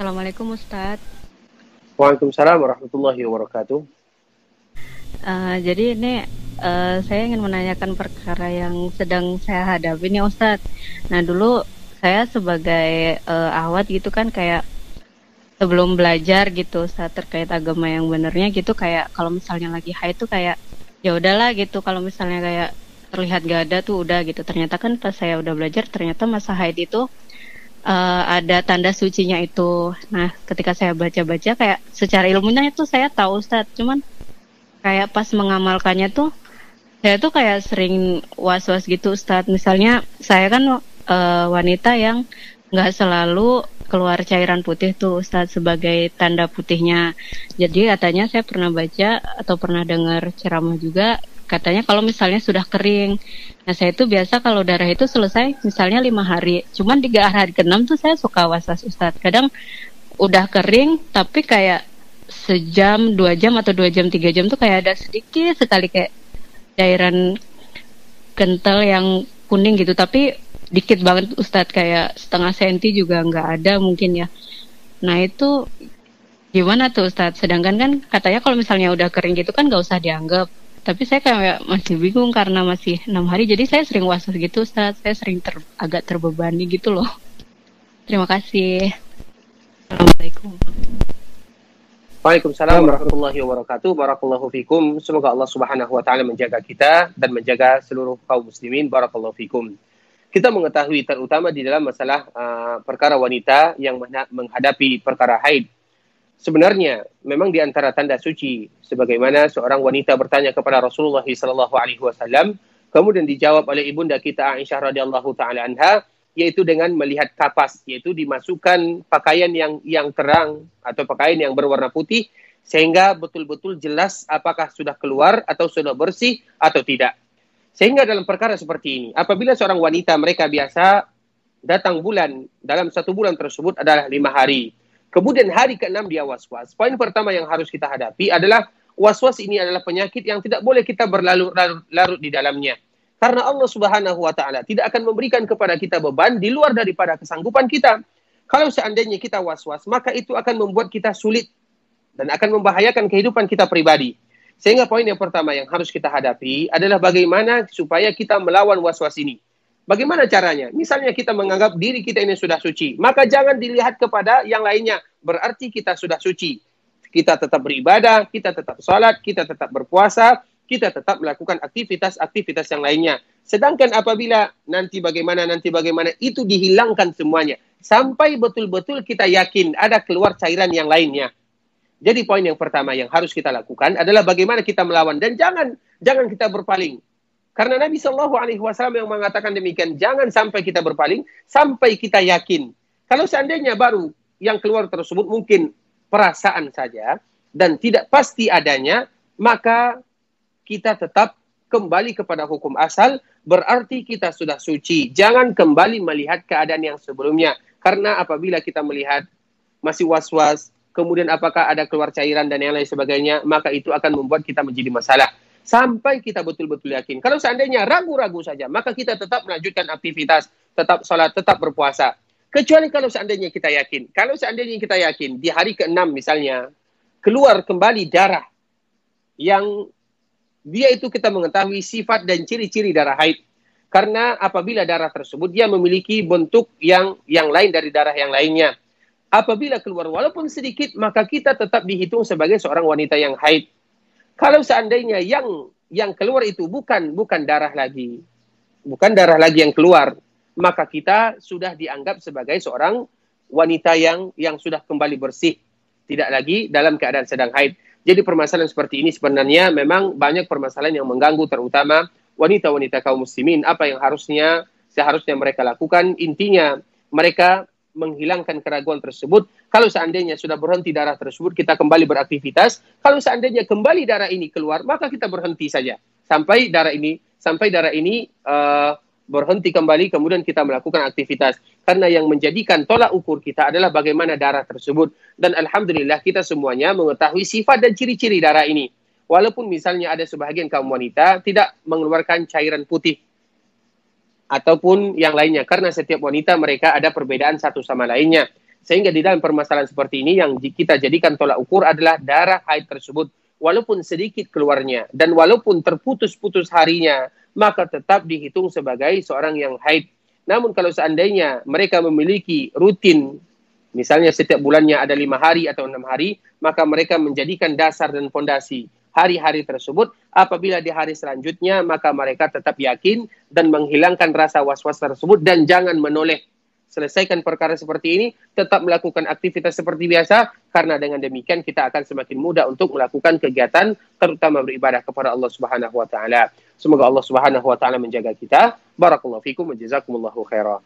Assalamualaikum Ustadz. Waalaikumsalam warahmatullahi wabarakatuh. Uh, jadi ini uh, saya ingin menanyakan perkara yang sedang saya hadapi nih Ustadz. Nah dulu saya sebagai uh, awat gitu kan kayak sebelum belajar gitu saat terkait agama yang benernya gitu kayak kalau misalnya lagi haid tuh kayak ya udahlah gitu kalau misalnya kayak terlihat gak ada tuh udah gitu ternyata kan pas saya udah belajar ternyata masa haid itu uh, ada tanda sucinya itu. Nah, ketika saya baca-baca kayak secara ilmunya itu saya tahu Ustaz, cuman kayak pas mengamalkannya tuh saya tuh kayak sering was-was gitu Ustaz. Misalnya saya kan uh, wanita yang nggak selalu keluar cairan putih tuh Ustaz sebagai tanda putihnya. Jadi katanya saya pernah baca atau pernah dengar ceramah juga katanya kalau misalnya sudah kering. Nah saya itu biasa kalau darah itu selesai misalnya lima hari. Cuman tiga hari ke enam tuh saya suka waswas Ustadz. Kadang udah kering tapi kayak sejam, dua jam atau dua jam, tiga jam tuh kayak ada sedikit sekali kayak cairan kental yang kuning gitu. Tapi dikit banget Ustadz kayak setengah senti juga nggak ada mungkin ya. Nah itu gimana tuh Ustadz? Sedangkan kan katanya kalau misalnya udah kering gitu kan nggak usah dianggap tapi saya kayak masih bingung karena masih enam hari jadi saya sering was was gitu saat saya sering ter, agak terbebani gitu loh terima kasih assalamualaikum Waalaikumsalam warahmatullahi wabarakatuh. Barakallahu fikum. Semoga Allah Subhanahu wa taala menjaga kita dan menjaga seluruh kaum muslimin. Barakallahu fikum. Kita mengetahui terutama di dalam masalah uh, perkara wanita yang menghadapi perkara haid Sebenarnya memang di antara tanda suci sebagaimana seorang wanita bertanya kepada Rasulullah sallallahu alaihi wasallam kemudian dijawab oleh ibunda kita Aisyah radhiyallahu taala anha yaitu dengan melihat kapas yaitu dimasukkan pakaian yang yang terang atau pakaian yang berwarna putih sehingga betul-betul jelas apakah sudah keluar atau sudah bersih atau tidak. Sehingga dalam perkara seperti ini, apabila seorang wanita mereka biasa datang bulan dalam satu bulan tersebut adalah lima hari, Kemudian hari ke-6 dia was-was. Poin pertama yang harus kita hadapi adalah was-was ini adalah penyakit yang tidak boleh kita berlarut-larut di dalamnya. Karena Allah Subhanahu wa taala tidak akan memberikan kepada kita beban di luar daripada kesanggupan kita. Kalau seandainya kita was-was, maka itu akan membuat kita sulit dan akan membahayakan kehidupan kita pribadi. Sehingga poin yang pertama yang harus kita hadapi adalah bagaimana supaya kita melawan was-was ini. Bagaimana caranya? Misalnya kita menganggap diri kita ini sudah suci, maka jangan dilihat kepada yang lainnya. Berarti kita sudah suci. Kita tetap beribadah, kita tetap sholat, kita tetap berpuasa, kita tetap melakukan aktivitas-aktivitas yang lainnya. Sedangkan apabila nanti bagaimana, nanti bagaimana, itu dihilangkan semuanya. Sampai betul-betul kita yakin ada keluar cairan yang lainnya. Jadi poin yang pertama yang harus kita lakukan adalah bagaimana kita melawan. Dan jangan jangan kita berpaling. Karena Nabi Shallallahu Alaihi Wasallam yang mengatakan demikian, jangan sampai kita berpaling, sampai kita yakin. Kalau seandainya baru yang keluar tersebut mungkin perasaan saja dan tidak pasti adanya, maka kita tetap kembali kepada hukum asal, berarti kita sudah suci. Jangan kembali melihat keadaan yang sebelumnya. Karena apabila kita melihat masih was-was, kemudian apakah ada keluar cairan dan yang lain sebagainya, maka itu akan membuat kita menjadi masalah sampai kita betul-betul yakin. Kalau seandainya ragu-ragu saja, maka kita tetap melanjutkan aktivitas, tetap sholat, tetap berpuasa. Kecuali kalau seandainya kita yakin. Kalau seandainya kita yakin, di hari ke-6 misalnya, keluar kembali darah yang dia itu kita mengetahui sifat dan ciri-ciri darah haid. Karena apabila darah tersebut dia memiliki bentuk yang yang lain dari darah yang lainnya. Apabila keluar walaupun sedikit, maka kita tetap dihitung sebagai seorang wanita yang haid. Kalau seandainya yang yang keluar itu bukan bukan darah lagi, bukan darah lagi yang keluar, maka kita sudah dianggap sebagai seorang wanita yang yang sudah kembali bersih, tidak lagi dalam keadaan sedang haid. Jadi permasalahan seperti ini sebenarnya memang banyak permasalahan yang mengganggu terutama wanita-wanita kaum muslimin. Apa yang harusnya seharusnya mereka lakukan? Intinya mereka menghilangkan keraguan tersebut. Kalau seandainya sudah berhenti darah tersebut, kita kembali beraktivitas. Kalau seandainya kembali darah ini keluar, maka kita berhenti saja sampai darah ini sampai darah ini uh, berhenti kembali, kemudian kita melakukan aktivitas. Karena yang menjadikan tolak ukur kita adalah bagaimana darah tersebut. Dan alhamdulillah kita semuanya mengetahui sifat dan ciri-ciri darah ini. Walaupun misalnya ada sebagian kaum wanita tidak mengeluarkan cairan putih ataupun yang lainnya karena setiap wanita mereka ada perbedaan satu sama lainnya. Sehingga di dalam permasalahan seperti ini yang kita jadikan tolak ukur adalah darah haid tersebut. Walaupun sedikit keluarnya dan walaupun terputus-putus harinya maka tetap dihitung sebagai seorang yang haid. Namun kalau seandainya mereka memiliki rutin misalnya setiap bulannya ada lima hari atau enam hari maka mereka menjadikan dasar dan fondasi hari-hari tersebut apabila di hari selanjutnya maka mereka tetap yakin dan menghilangkan rasa was-was tersebut dan jangan menoleh selesaikan perkara seperti ini, tetap melakukan aktivitas seperti biasa, karena dengan demikian kita akan semakin mudah untuk melakukan kegiatan, terutama beribadah kepada Allah Subhanahu wa taala. Semoga Allah Subhanahu wa taala menjaga kita. Barakallahu fikum wa jazakumullahu khairan.